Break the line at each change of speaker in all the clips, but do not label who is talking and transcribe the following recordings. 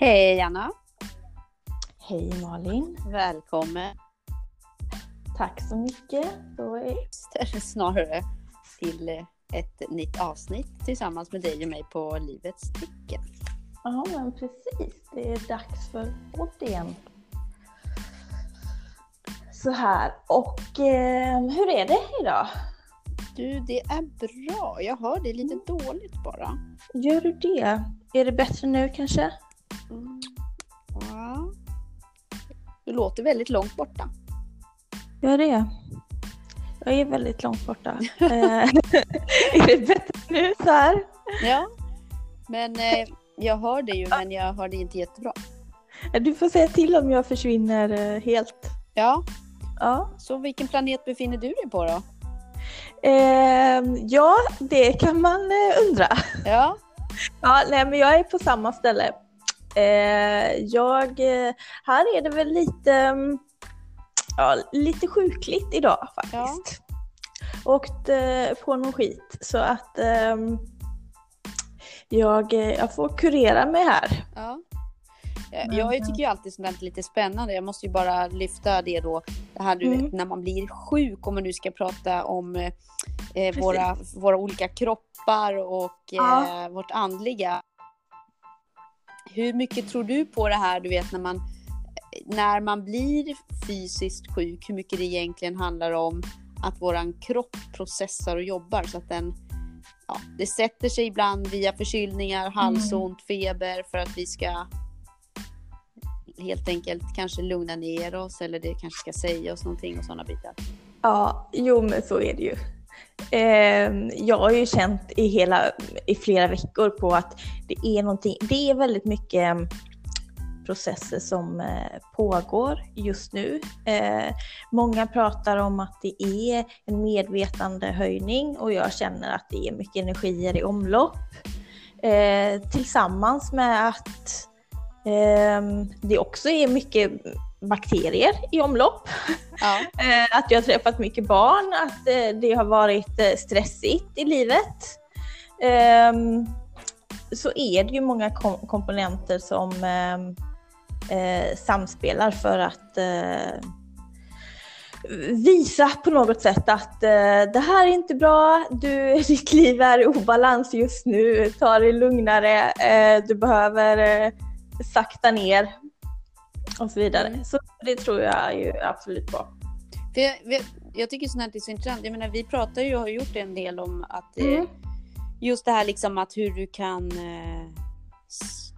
Hej Anna!
Hej Malin!
Välkommen!
Tack så mycket. Då är...
Snarare till ett nytt avsnitt tillsammans med dig och mig på Livets tecken.
Ja, men precis. Det är dags för podd igen. Så här, och eh, hur är det idag?
Du, det är bra. Jag hör det lite dåligt bara.
Gör du det? Är det bättre nu kanske?
Mm. Ja. Du låter väldigt långt borta.
Gör det? Jag är väldigt långt borta. Eh, är det bättre nu så här?
Ja, men eh, jag hör det ju, men jag hör det inte jättebra.
Du får säga till om jag försvinner eh, helt.
Ja,
Ja,
så vilken planet befinner du dig på då?
eh, ja det kan man eh, undra.
Ja,
Ja, nej, men jag är på samma ställe. Eh, jag, eh, här är det väl lite, mm, ja, lite sjukligt idag faktiskt. Åkt eh, på någon skit så att ehm, jag, jag får kurera mig här.
Ja. Jag, jag tycker ju alltid sånt där är lite spännande. Jag måste ju bara lyfta det då. Det här du
Mm.
vet när man blir sjuk om man nu ska prata om eh, våra, våra olika kroppar och
Ja.
eh, vårt andliga. Hur mycket tror du på det här du vet när man när man blir fysiskt sjuk, hur mycket det egentligen handlar om att våran kropp processar och jobbar så att den ja, det sätter sig ibland via förkylningar, halsont, feber för att vi ska helt enkelt kanske lugna ner oss eller det kanske ska säga oss någonting och sådana bitar.
Ja, jo men så är det ju. Eh, jag har ju känt i, hela, i flera veckor på att det är någonting, det är väldigt mycket ehm, processer som eh, pågår just nu. Eh, många pratar om att det är en medvetandehöjning och jag känner att det är mycket energier i omlopp. Eh, tillsammans med att eh, det också är mycket bakterier i omlopp.
Ja,
Eh, att jag har träffat mycket barn, att eh, det har varit eh, stressigt i livet. Ehm, så är det ju många kom- komponenter som ehm, eh, samspelar för att visa på något sätt att det här är inte bra, du, ditt liv är i obalans just nu, ta det lugnare, du behöver eh, sakta ner och så vidare.
Mm.
Så det tror jag är ju absolut bra.
för jag, jag, tycker sånt här är så intressant. Jag menar, vi pratar ju och har gjort en del om att eh,
Mm.
just det här liksom att hur du kan eh,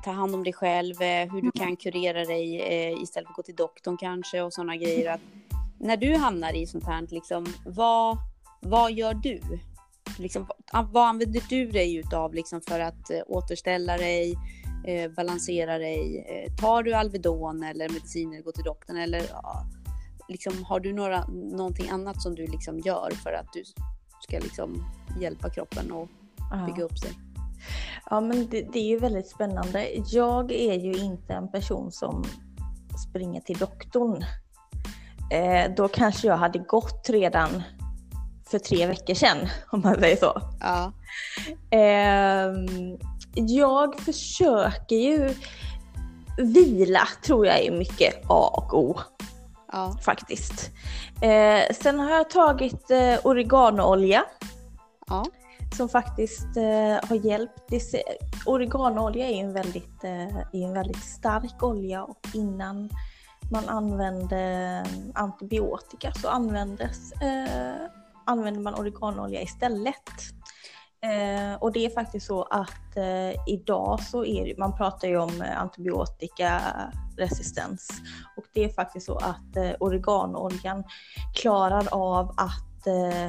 ta hand om dig själv, eh, hur du kan kurera dig istället för att gå till doktorn kanske och sådana grejer. Att när du hamnar i sånt här, liksom, vad, vad gör du? Liksom, vad- använder du dig utav liksom, för att återställa dig, eh, balansera dig? Eh, tar du Alvedon eller mediciner, går till doktorn eller ja, liksom, har du några, någonting annat som du liksom gör för att du ska liksom, hjälpa kroppen och bygga upp sig?
Ja men det, det är ju väldigt spännande. Jag är ju inte en person som springer till doktorn. Eh, då kanske jag hade gått redan för tre veckor sedan om man säger så.
Ja.
Ehm, jag försöker ju vila tror jag är mycket A och O
Ja.
faktiskt. Eh, sen har jag tagit eh, oreganoolja
Ja.
som faktiskt eh, har hjälpt. Det, oreganoolja är en väldigt, eh, är en väldigt stark olja och innan man använde antibiotika så användes, eh, använde man oreganoolja istället. Eh, och det är faktiskt så att eh, idag så är det, man pratar ju om eh, antibiotikaresistens och det är faktiskt så att eh, oreganoljan klarar av att eh,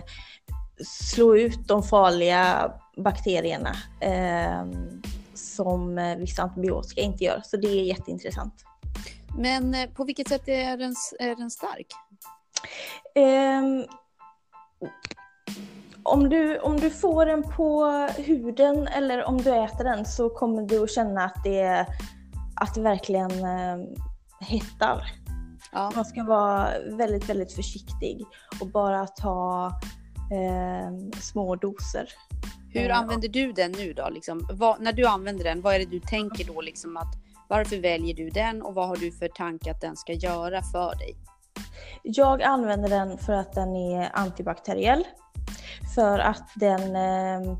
slå ut de farliga bakterierna eh, som eh, vissa antibiotika inte gör. Så det är jätteintressant.
Men på vilket sätt är den, är den stark?
Om, du, om du får den på huden eller om du äter den så kommer du att känna att det, att det verkligen eh, hettar.
Ja.
Man ska vara väldigt, väldigt försiktig och bara ta eh, små doser.
Hur
Eh,
använder du den nu då? Liksom? Vad, när du använder den, vad är det du tänker då? Liksom att, Varför väljer du den och vad har du för tanke att den ska göra för dig?
Jag använder den för att den är antibakteriell. För att den eh,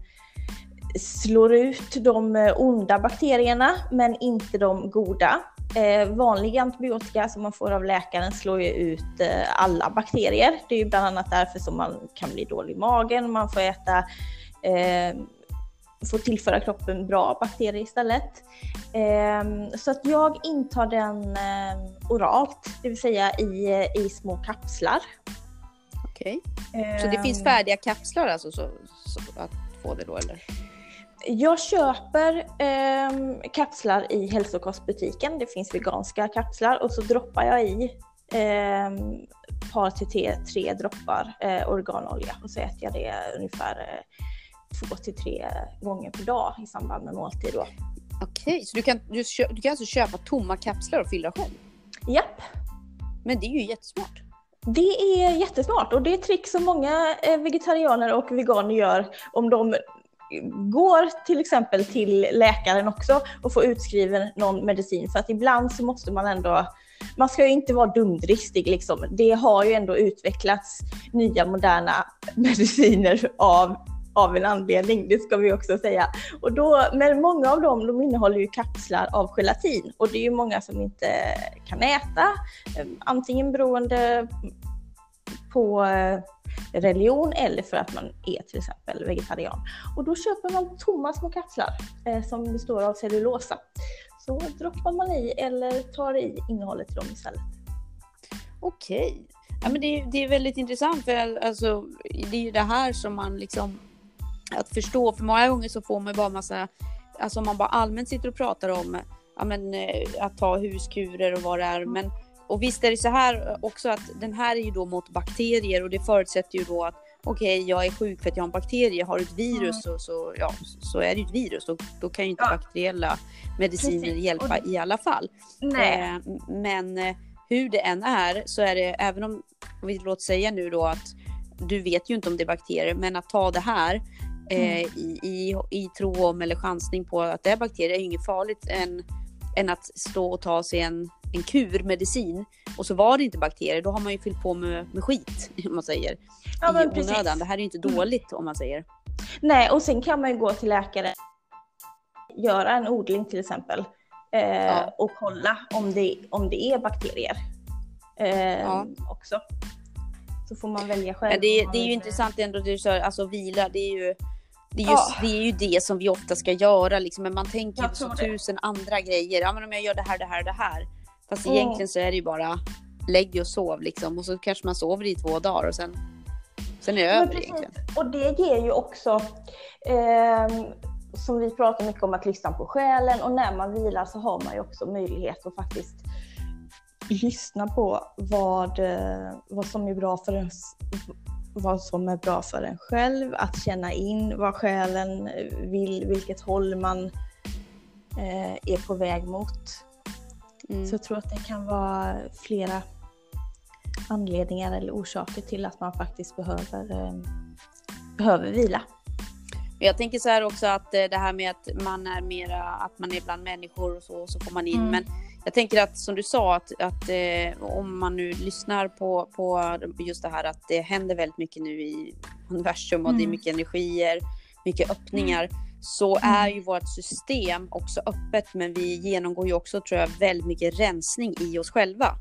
slår ut de eh, onda bakterierna men inte de goda. Eh, vanlig antibiotika som man får av läkaren slår ju ut eh, alla bakterier. Det är ju bland annat därför som man kan bli dålig i magen, man får äta eh, får tillföra kroppen bra bakterier istället. Eh, så att jag intar den eh, oralt, det vill säga i, i små kapslar.
Okej. Okay. Så det finns ehm. färdiga kapslar alltså så, så att få det då eller?
Jag köper eh, kapslar i hälsokostbutiken. Det finns veganska kapslar och så droppar jag i eh, par till tre droppar eh, organolja och så äter jag det ungefär eh, två till tre gånger per dag i samband med måltid. Då.
Okej, så du kan, du, du kan alltså köpa tomma kapslar och fylla själv?
Japp.
Men det är ju jättesmart.
Det är jättesmart och det är ett trick som många eh, vegetarianer och veganer gör om de går till exempel till läkaren också och får utskriven någon medicin för att ibland så måste man ändå man ska ju inte vara dumdristig liksom. Det har ju ändå utvecklats nya moderna mediciner av av en anledning, det ska vi också säga. Och då, men många av dem de innehåller ju kapslar av gelatin och det är ju många som inte kan äta, eh, antingen beroende på eh, religion eller för att man är till exempel vegetarian. Och då köper man tomma små kapslar eh, som består av cellulosa. Så droppar man i eller tar i innehållet i dem istället.
Okej. Ja, men det, det är väldigt intressant för alltså, det är ju det här som man liksom att förstå. För många gånger så får man bara massa, alltså om man bara allmänt sitter och pratar om ja, men, eh, att ta huskurer och vad det är. Men, och visst är det så här också att den här är ju då mot bakterier och det förutsätter ju då att okej, okay, jag är sjuk för att jag har en bakterie. Har du ett virus mm. så, så, ja, så är det ett virus och då kan ju inte ja. bakteriella mediciner Precis. hjälpa det... i alla fall. Eh, men eh, hur det än är så är det, även om, vi låt säga nu då att du vet ju inte om det är bakterier, men att ta det här mm. i, i, i tro om eller chansning på att det är bakterier är inget farligt än, än att stå och ta sig en, en kurmedicin och så var det inte bakterier. Då har man ju fyllt på med, med skit om man säger. Ja, I onödan. Det här är ju inte mm. dåligt om man säger.
Nej, och sen kan man ju gå till läkare göra en odling till exempel eh, ja. och kolla om det, om det är bakterier eh, ja. också. Så får man välja själv.
Ja, det, det är ju intressant ändå, du sa, alltså vila, det är ju det är, just, ja. det är ju det som vi ofta ska göra, liksom. men man tänker på så tusen andra grejer. Ja, men om jag gör det här, det här, det här. Fast mm. egentligen så är det ju bara lägg dig och sov liksom. Och så kanske man sover i två dagar och sen, sen är det över egentligen.
Och det ger ju också, eh, som vi pratar mycket om, att lyssna på själen. Och när man vilar så har man ju också möjlighet att faktiskt lyssna på vad, eh, vad som är bra för ens vad som är bra för en själv, att känna in vad själen vill, vilket håll man eh, är på väg mot. Mm. Så jag tror att det kan vara flera anledningar eller orsaker till att man faktiskt behöver, eh, behöver vila.
Jag tänker så här också att eh, det här med att man är mera, att man är bland människor och så, så får man in. Mm. Men jag tänker att som du sa att, att eh, om man nu lyssnar på, på just det här att det händer väldigt mycket nu i universum och mm. det är mm. mycket energier, mycket öppningar. Mm. Så mm. är ju vårt system också öppet men vi genomgår ju också tror jag väldigt mycket rensning i oss själva.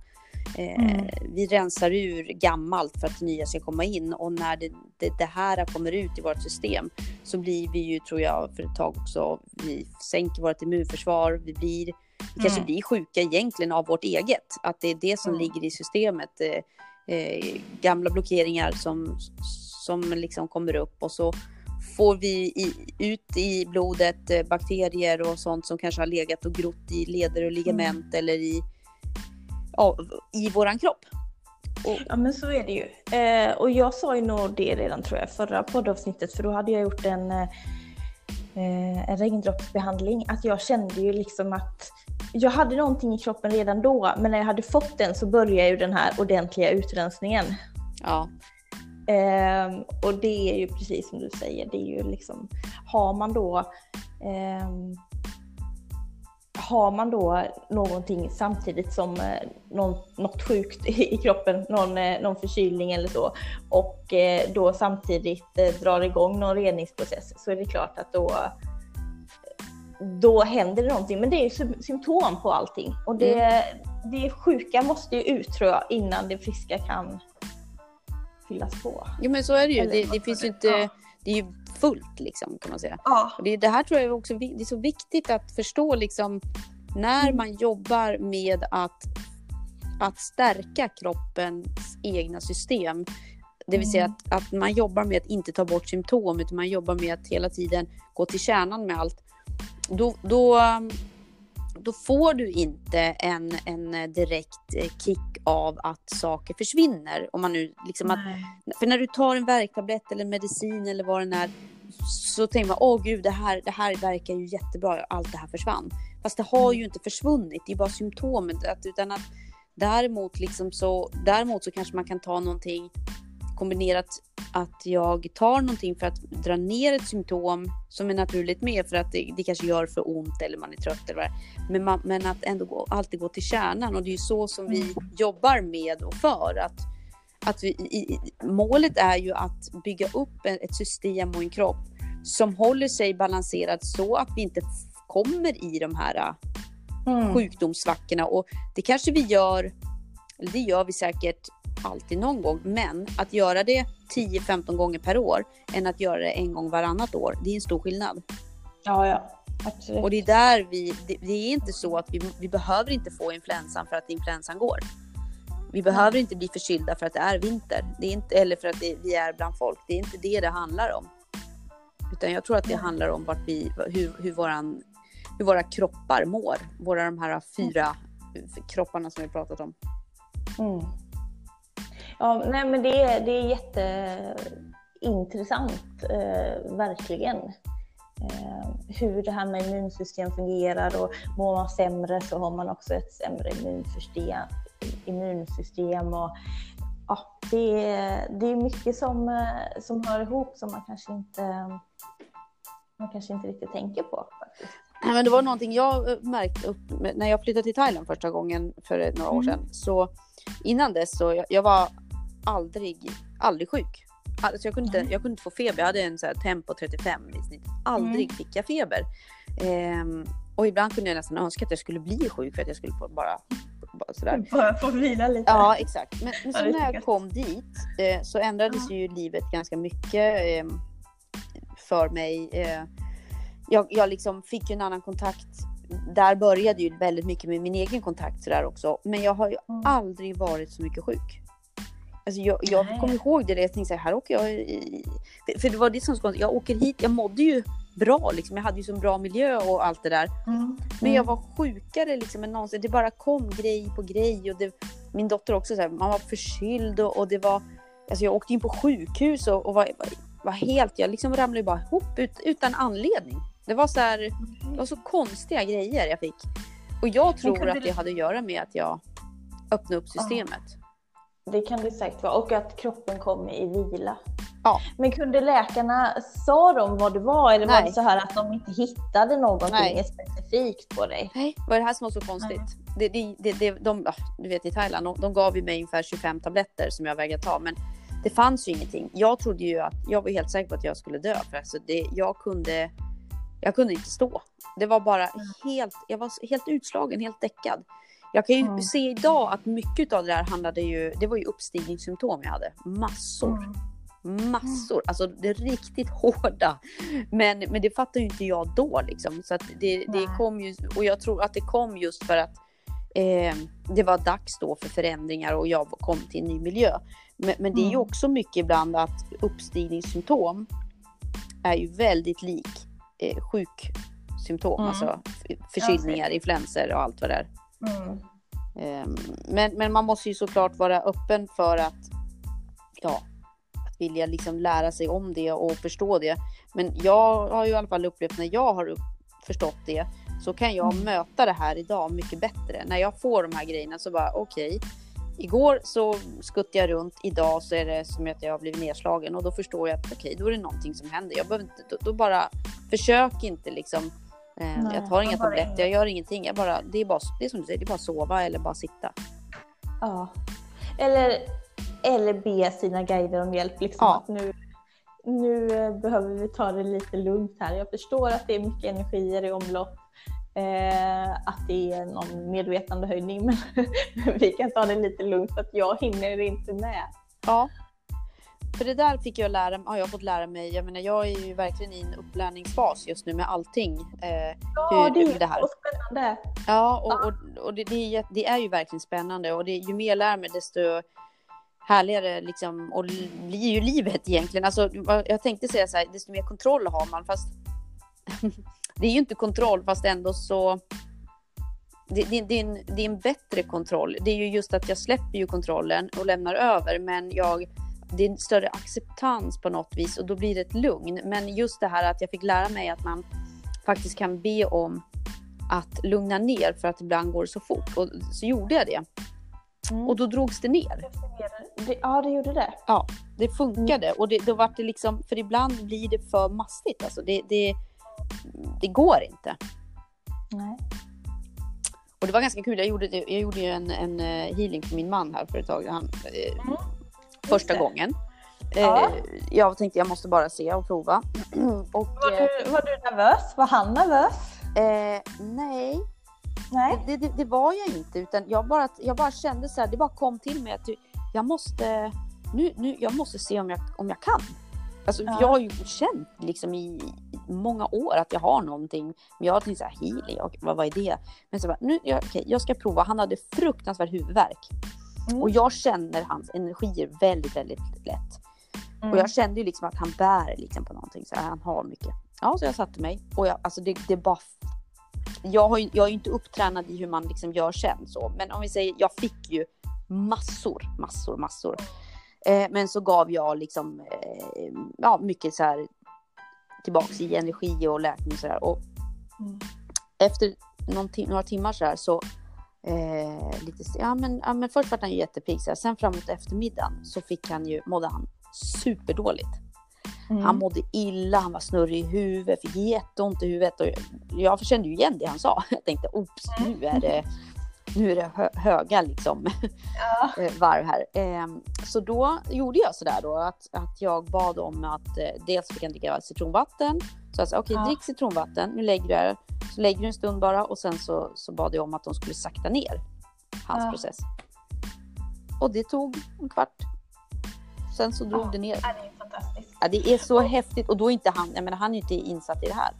Eh, mm. Vi rensar ur gammalt för att det nya ska komma in och när det, det, det, här kommer ut i vårt system så blir vi ju, tror jag, för ett tag också, vi sänker vårt immunförsvar, vi blir, vi kanske mm. blir sjuka egentligen av vårt eget, att det är det som mm. ligger i systemet. Eh, eh, gamla blockeringar som, som liksom kommer upp och så får vi i, ut i blodet eh, bakterier och sånt som kanske har legat och grott i leder och ligament mm. eller i av, i våran kropp.
Och... Ja men så är det ju. Eh, och jag sa ju nog det redan tror jag förra poddavsnittet för då hade jag gjort en, eh, en regndroppsbehandling. Att jag kände ju liksom att jag hade någonting i kroppen redan då men när jag hade fått den så började ju den här ordentliga utrensningen.
Ja.
Eh, och det är ju precis som du säger, det är ju liksom, har man då eh, har man då någonting samtidigt som eh, någon, något sjukt i kroppen, någon, eh, någon förkylning eller så, och eh, då samtidigt drar igång någon reningsprocess så är det klart att då, då händer det någonting. Men det är symptom på allting och det, mm. det sjuka måste ju ut tror jag innan det friska kan fyllas på.
Jo men så är det ju. Det, det finns ju inte, ja. det är ju fullt liksom kan man säga. Ja. Och det, det här tror jag också det är så viktigt att förstå liksom när mm. man jobbar med att, att stärka kroppens egna system. Det vill säga mm. att, att man jobbar med att inte ta bort symptom utan man jobbar med att hela tiden gå till kärnan med allt. Då, då, då får du inte en, en direkt eh, kick av att saker försvinner. Om man nu liksom att, för när du tar en värktablett eller medicin eller vad den är så tänker man åh gud det här, det här verkar ju jättebra, allt det här försvann. Fast det har ju inte försvunnit, det är bara symptomet. Utan att däremot, liksom så, däremot så kanske man kan ta någonting kombinerat att jag tar någonting för att dra ner ett symptom som är naturligt med för att det, det kanske gör för ont eller man är trött eller vad men, man, men att ändå gå, alltid gå till kärnan och det är ju så som vi mm. jobbar med och för att, att vi, i, målet är ju att bygga upp ett system och en kropp som håller sig balanserad så att vi inte kommer i de här mm. sjukdomssvackorna och det kanske vi gör, eller det gör vi säkert alltid någon gång, men att göra det 10-15 gånger per år än att göra det en gång varannat år, det är en stor skillnad.
Ja, ja. Absolut.
Och det är där vi, det, det är inte så att vi, vi behöver inte få influensan för att influensan går. Vi behöver inte bli förkylda för att det är vinter, det är inte, eller för att det, vi är bland folk. Det är inte det det handlar om. Utan jag tror att det handlar om vart vi, hur, hur, våran, hur våra kroppar mår. Våra de här fyra kropparna som vi pratat om.
Mm. Ja, nej men det, är, det är jätteintressant, eh, verkligen. Eh, hur det här med immunsystem fungerar och mår man sämre så har man också ett sämre immunsystem. immunsystem och, ja, det, det är mycket som, eh, som hör ihop som man kanske inte, man kanske inte riktigt tänker på. Faktiskt.
Nej, men det var någonting jag eh, märkte upp när jag flyttade till Thailand första gången för några år mm. sedan. Så innan dess så jag, jag var aldrig, aldrig sjuk. Alltså jag, kunde inte, mm. jag kunde inte få feber. Jag hade en så här tempo 35 i snitt. Aldrig mm. fick jag feber. Ehm, och ibland kunde jag nästan önska att jag skulle bli sjuk för att jag skulle få bara
bara sådär. Bara få vila lite.
Ja, exakt. Men, men så när jag kom dit eh, så ändrades ju livet ganska mycket eh, för mig. Eh, jag, jag liksom fick ju en annan kontakt. Där började ju väldigt mycket med min egen kontakt sådär också. Men jag har ju mm. aldrig varit så mycket sjuk. Alltså jag, jag kommer ihåg det, jag tänkte så här, här åker jag i... För det var det som var jag åker hit, jag mådde ju bra liksom. Jag hade ju så bra miljö och allt det där. Mm. Men jag mm. var sjukare liksom än någonsin. Det bara kom grej på grej och det, min dotter också så här, man var förkyld och, och, det var, alltså jag åkte in på sjukhus och, och var, var, helt, jag liksom ramlade bara ihop ut, utan anledning. Det var så här, det var så konstiga grejer jag fick. Och jag tror att det hade att göra med att jag öppnade upp systemet.
Det kan det säkert vara. Och att kroppen kom i vila. Ja. Men kunde läkarna, sa de vad det var eller Nej. var det så här att de inte hittade någonting Nej. specifikt på dig?
Nej, det var det här som var så konstigt. Det, det, det, det, de, du vet i Thailand, de, de gav ju mig ungefär 25 tabletter som jag vägrade ta. Men det fanns ju ingenting. Jag trodde ju att, jag var helt säker på att jag skulle dö. För alltså det, jag, kunde, jag kunde inte stå. Det var bara helt, jag var helt utslagen, helt däckad. Jag kan ju mm. se idag att mycket av det där handlade ju, det var ju uppstigningssymptom jag hade. Massor. Mm. Massor, alltså det är riktigt hårda. Men, men det fattar ju inte jag då liksom. Så att det, det kom ju, och jag tror att det kom just för att eh, det var dags då för förändringar och jag kom till en ny miljö. Men, men det är ju mm. också mycket ibland att uppstigningssymptom är ju väldigt lik eh, sjuksymptom, mm. alltså förkylningar, influenser och allt vad det är. Mm. Ehm, men, men man måste ju såklart vara öppen för att, ja, att vilja liksom lära sig om det och förstå det. Men jag har ju i alla fall upplevt när jag har förstått det så kan jag mm. möta det här idag mycket bättre. När jag får de här grejerna så bara okej, okay, igår så skuttade jag runt, idag så är det som att jag har blivit nedslagen och då förstår jag att okej, okay, då är det någonting som händer. Jag behöver inte, då, då bara försök inte liksom
Nej,
jag tar inga tabletter, jag gör ingenting. Jag bara, det, är bara, det är som du säger, det är bara sova eller bara sitta.
Ja. Eller, eller be sina guider om hjälp. Liksom,
Ja.
att nu, nu eh, behöver vi ta det lite lugnt här. Jag förstår att det är mycket energier i omlopp. Eh, att det är någon medvetandehöjning men vi kan ta det lite lugnt för att jag hinner inte med.
Ja. För det där fick jag lära, har jag fått lära mig. Jag menar, jag är ju verkligen i en upplärningsfas just nu med allting. Eh,
Ja,
Hur-
det är
det här?
så spännande.
Ja, och, och, och det, det, är, det är ju verkligen spännande och det, ju mer jag lär mig desto härligare liksom, och li- blir ju livet egentligen. Alltså, jag tänkte säga så här, desto mer kontroll har man fast det är ju inte kontroll fast ändå så det, det, det, är en, det är en bättre kontroll. Det är ju just att jag släpper ju kontrollen och lämnar över men jag det är en större acceptans på något vis och då blir det ett lugn. Men just det här att jag fick lära mig att man faktiskt kan be om att lugna ner för att ibland går det så fort. Och så gjorde jag det.
Mm.
Och då drogs det ner.
Det, ja, det gjorde det.
Ja, det funkade. Och det, då var det liksom, för ibland blir det för mastigt. Alltså det, det, det går inte.
Nej.
Och det var ganska kul. Jag gjorde, jag gjorde ju en, en eh, healing för min man här för ett tag. Han, eh,
Mm.
Första gången.
Ja.
Eh, jag tänkte jag måste bara se och prova. och,
Var,
eh,
du, var du nervös? Var han nervös?
eh, nej,
Nej.
det, det, det var jag inte. Utan jag bara, jag bara kände så här, det bara kom till mig att jag måste, nu, nu, jag måste se om jag, om jag kan. Alltså,
Ja.
Jag har ju känt liksom i många år att jag har någonting. Men jag tänkte så här, healing, vad, vad är det? Men så bara, nu, jag, okej, jag ska prova. Han hade fruktansvärd huvudvärk.
Mm.
Och jag känner hans energier väldigt, väldigt lätt.
Mm.
Och jag kände ju liksom att han bär liksom på någonting. Så här, han har mycket. Ja, så jag satte mig. Och jag, alltså det, det bara... Jag, har ju, jag är ju inte upptränad i hur man liksom gör sen så. Men om vi säger, jag fick ju massor, massor, massor. Eh, men så gav jag liksom, eh, ja, mycket så här tillbaks i energi och läkning och så där. Och
Mm.
efter någon några timmar så här så eh, lite, ja, men, ja men först var han ju jättepigg sen framåt eftermiddagen så fick han ju, mådde han superdåligt.
Mm.
Han mådde illa, han var snurrig i huvudet, fick jätteont i huvudet och jag kände ju igen det han sa. Jag tänkte oops, nu är det, nu är det hö, höga liksom
Ja.
eh, varv här. Eh, så då gjorde jag sådär då att, att jag bad om att eh, dels fick han dricka citronvatten. Så jag sa okej,
Ja.
drick citronvatten, nu lägger du det. Så lägger du en stund bara och sen så, så bad jag om att de skulle sakta ner hans
Ja.
process. Och det tog en kvart. Sen så drog
Ja.
det ner.
Ja, det är fantastiskt.
Ja, det är så häftigt och då är inte han, jag menar han är inte insatt i det här.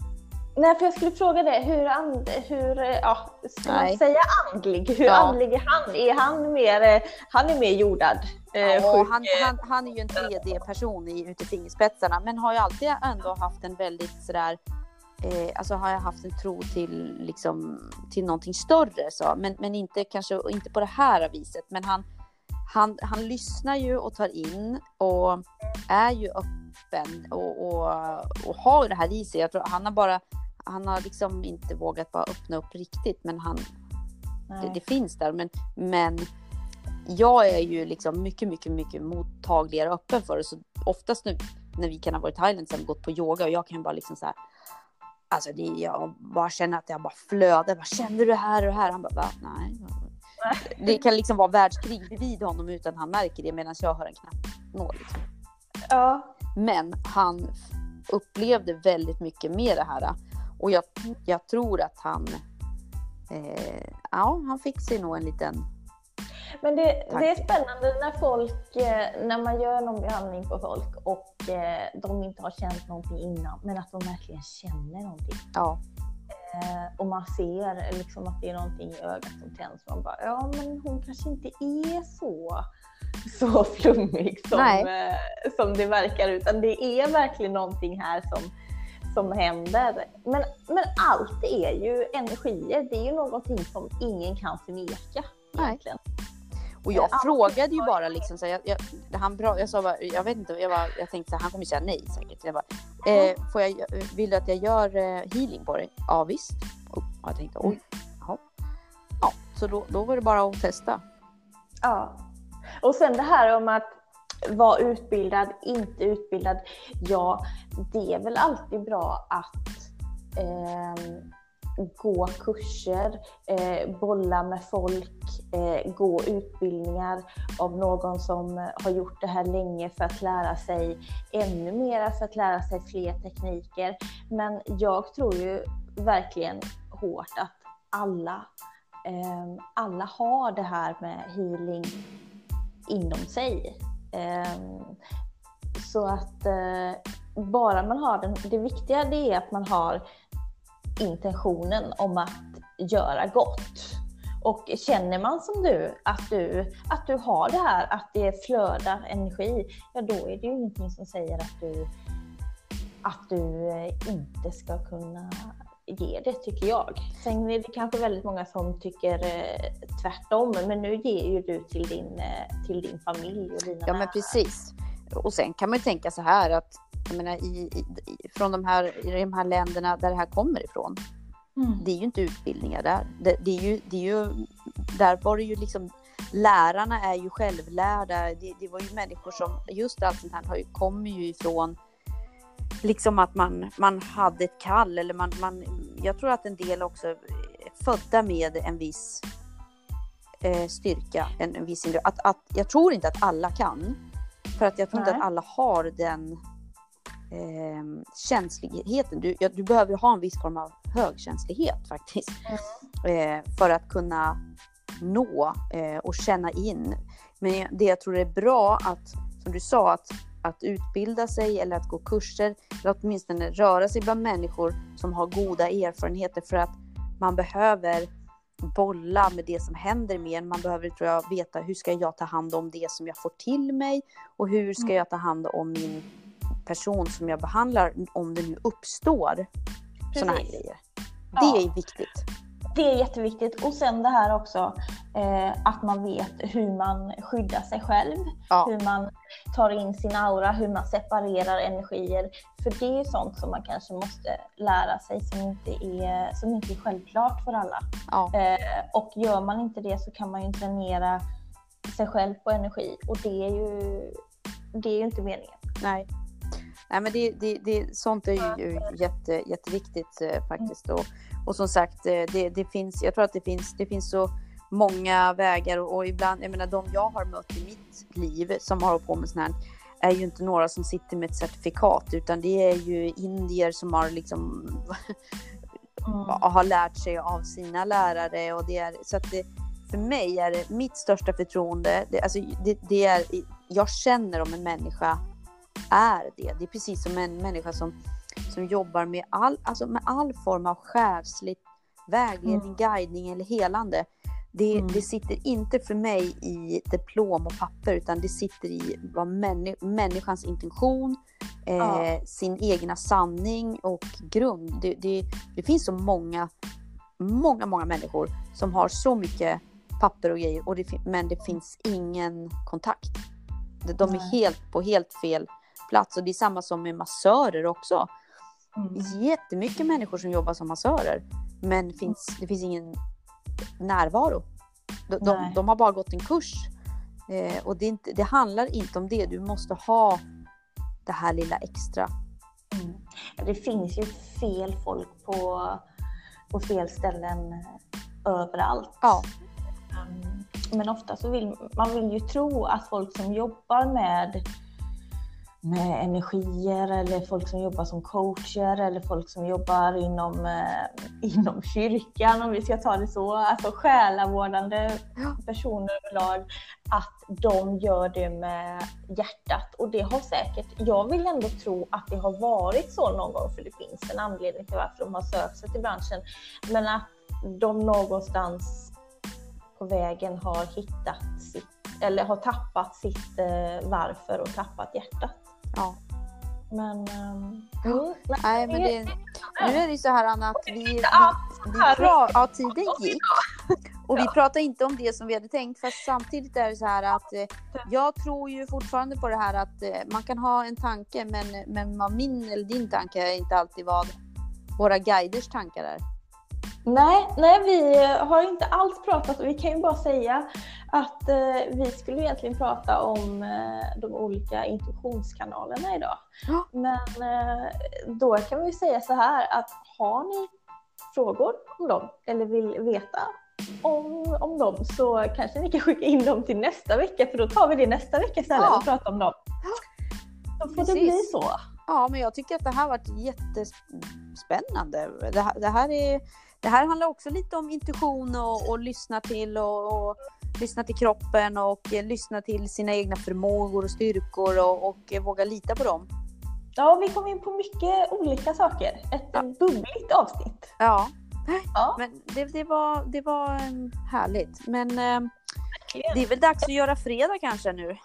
Nej, för jag skulle fråga det. Hur, and, hur ja, ska
Nej.
man säga andlig? Hur
Ja.
andlig är han? Är han mer, han är mer jordad? Eh,
Ja, han, han, han är ju en 3D-person i, ute i fingerspetsarna men har ju alltid ändå haft en väldigt sådär eh, alltså har jag haft en tro till liksom till någonting större så men, men inte kanske inte på det här viset men han, han, han lyssnar ju och tar in och är ju öppen och, och, och har det här i sig. Jag tror han har bara han har liksom inte vågat bara öppna upp riktigt men han, det, det finns där. Men, men jag är ju liksom mycket, mycket, mycket mottagligare och öppen för det. Så oftast nu när vi kan ha varit i Thailand vi gått på yoga och jag kan bara liksom så här. Alltså det, jag bara känner att jag bara flödar. Bara, Kände du här och det här? Han bara, va? Nej. Det kan liksom vara världskrig bredvid honom utan han märker det medan jag hör en knapp nå. Liksom.
Ja.
Men han upplevde väldigt mycket med det här. Och jag, jag tror att han, eh, ja, han fick sig nog en liten
Men det, det är spännande när folk, eh, när man gör någon behandling på folk och eh, de inte har känt någonting innan, men att de verkligen känner någonting.
Ja,
Eh, och man ser liksom att det är någonting i ögat som tänds. Man bara, ja men hon kanske inte är så, så flummig som,
Nej.
som det verkar, utan det är verkligen någonting här som, som händer. Men, men allt är ju energier, det är ju någonting som ingen kan förneka.
Nej. Och jag
Ja.
frågade ju bara liksom så här, jag, jag, han bra, jag sa bara, jag vet inte, jag, bara, jag tänkte så här, han kommer säga nej säkert. Jag bara, eh, får jag, vill du att jag gör eh, healing på dig? Ja visst. Och jag tänkte oj, jaha. Ja, så då, då var det bara att testa.
Ja. Och sen det här om att vara utbildad, inte utbildad. Ja, det är väl alltid bra att, ehm, gå kurser, eh, bolla med folk, eh, gå utbildningar av någon som har gjort det här länge för att lära sig ännu mera, för att lära sig fler tekniker. Men jag tror ju verkligen hårt att alla, eh, alla har det här med healing inom sig. Eh, så att eh, bara man har den, det viktiga det är att man har intentionen om att göra gott. Och känner man som du att, du, att du har det här, att det flödar energi, ja då är det ju ingenting som säger att du, att du eh, inte ska kunna ge det, tycker jag. Sen är det kanske väldigt många som tycker eh, tvärtom, men nu ger ju du till din, eh, till din familj och dina
Ja, men precis. Och sen kan man ju tänka så här att jag menar, i, i, från de här, i de här länderna där det här kommer ifrån. Mm. Det är ju inte utbildningar där. Det, det, är ju, det är ju, där var det ju liksom, lärarna är ju självlärda. Det, det var ju människor som, just allt sånt här kommer ju ifrån liksom att man, man hade ett kall eller man, man, jag tror att en del också är födda med en viss eh, styrka, en, en viss att, att, Jag tror inte att alla kan, för att jag tror Nej. inte att alla har den eh, känsligheten. Du, ja, du behöver ha en viss form av högkänslighet faktiskt. Mm. Eh, för att kunna nå eh, och känna in. Men det jag tror är bra att, som du sa, att, att utbilda sig eller att gå kurser, eller åtminstone röra sig bland människor som har goda erfarenheter för att man behöver bolla med det som händer med en. Man behöver tror jag, veta hur ska jag ta hand om det som jag får till mig och hur ska mm. jag ta hand om min person som jag behandlar om det nu uppstår sådana här grejer. Det ja. är viktigt.
Det är jätteviktigt och sen det här också eh, att man vet hur man skyddar sig själv, ja. hur man tar in sin aura, hur man separerar energier. För det är sånt som man kanske måste lära sig som inte är, som inte är självklart för alla. Ja. Eh, och gör man inte det så kan man ju dränera sig själv på energi och det är ju, det är ju inte meningen.
Nej. Nej, men det, det, det, sånt är ju jätte, jätteviktigt eh, faktiskt. Och, och som sagt, eh, det, det, finns, jag tror att det finns, det finns så många vägar och, och, ibland, jag menar de jag har mött i mitt liv som har hållit på med sånt här är ju inte några som sitter med ett certifikat utan det är ju indier som har liksom mm. har lärt sig av sina lärare och det är så att det, för mig är det mitt största förtroende. Det, alltså, det, det är, jag känner om en människa är det. Det är precis som en människa som, som jobbar med all, alltså med all form av själsligt vägledning, mm. guidning eller helande. Det, mm. det, sitter inte för mig i diplom och papper utan det sitter i vad männi människans intention, eh, ja. sin egna sanning och grund. Det, det, det, finns så många, många, många människor som har så mycket papper och grejer och men det finns ingen kontakt. De är helt på helt fel plats och det är samma som med massörer också. Mm. Jättemycket människor som jobbar som massörer men finns, det finns ingen närvaro. De, de, de har bara gått en kurs eh, och det, inte, det, handlar inte om det. Du måste ha det här lilla extra.
Mm. Det finns ju fel folk på, på fel ställen eh, överallt. Ja. Mm. Men ofta så vill man vill ju tro att folk som jobbar med med energier eller folk som jobbar som coacher eller folk som jobbar inom, eh, inom kyrkan om vi ska ta det så. Alltså själavårdande personer överlag. Att de gör det med hjärtat och det har säkert, jag vill ändå tro att det har varit så någon gång för det finns en anledning till varför de har sökt sig till branschen. Men att de någonstans på vägen har hittat sitt, eller har tappat sitt eh, varför och tappat hjärtat. Ja. Men... Um,
mm, nej, men det, nu är det så här Anna att vi, vi, vi pra, ja, tiden gick. Och vi pratar inte om det som vi hade tänkt. Fast samtidigt är det så här att eh, jag tror ju fortfarande på det här att eh, man kan ha en tanke men, men vad min eller din tanke är inte alltid vad våra guiders tankar är.
Nej, nej, vi har inte alls pratat och vi kan ju bara säga att eh, vi skulle egentligen prata om eh, de olika intuitionskanalerna idag. Ja. Men eh, då kan vi säga så här att har ni frågor om dem eller vill veta om, om dem så kanske ni kan skicka in dem till nästa vecka för då tar vi det nästa vecka istället
Ja.
och pratar om dem. Då får det
Precis.
bli så.
Ja, men jag tycker att det här varit jättespännande. Det här, det här, är, det här handlar också lite om intuition och, och lyssna till och, och lyssna till kroppen och eh, lyssna till sina egna förmågor och styrkor och, och eh, våga lita på dem.
Ja, vi kom in på mycket olika saker. Ett
Ja.
bubbligt avsnitt.
Ja,
Ja,
men det, det, var, det var eh, härligt. Men eh, det är väl dags att göra fredag kanske nu.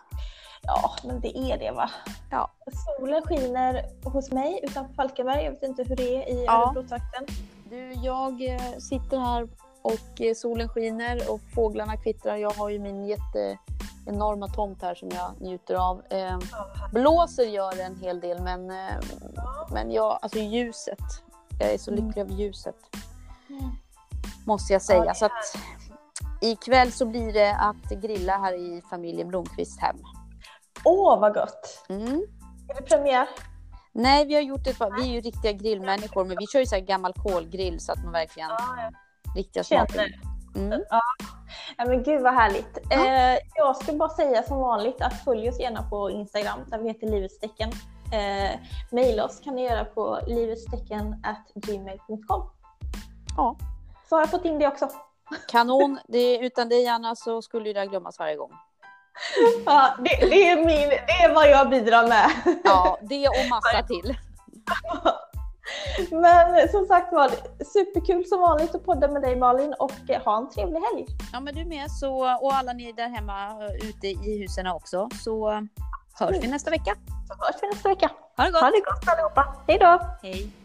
ja, men det är det va?
Ja.
Solen skiner hos mig utanför Falkenberg. Jag vet inte hur det är i
Ja.
Örebrotrakten.
Du, jag eh, sitter här och eh, solen skiner och fåglarna kvittrar. Jag har ju min jätte enorma tomt här som jag njuter av. Eh, blåser gör en hel del men, eh, men jag, alltså ljuset. Jag är så
Mm.
lycklig över ljuset
Mm.
måste jag
Ja,
säga.
det är
så att, ikväll så blir det att grilla här i familjen Blomqvist hem.
Åh, vad gott!
Mm.
Är det premiär?
Nej, vi har gjort par, vi är ju riktiga grillmänniskor men vi kör ju så här gammal kolgrill så att man verkligen riktiga
Känner.
smaker. Mm.
Ja, men gud vad härligt.
Ja.
Eh, jag ska bara säga som vanligt att följ oss gärna på Instagram där vi heter Livets tecken. Eh, Maila oss kan ni göra på livets.tecken@gmail.com.
Ja.
Så har jag fått in det också.
Kanon. Det, utan dig Anna så skulle det glömmas varje gång.
Ja, det, det, är min, det är vad jag bidrar med.
Ja, det och massa till.
Men som sagt var, superkul som vanligt att podda med dig Malin och eh, ha en trevlig helg.
Ja, men du med. Så, och alla ni där hemma eh, ute i husen också. Så hörs vi nästa vecka.
Så hörs vi nästa vecka.
Ha det gott.
Ha det gott allihopa. Hej då!
Hej.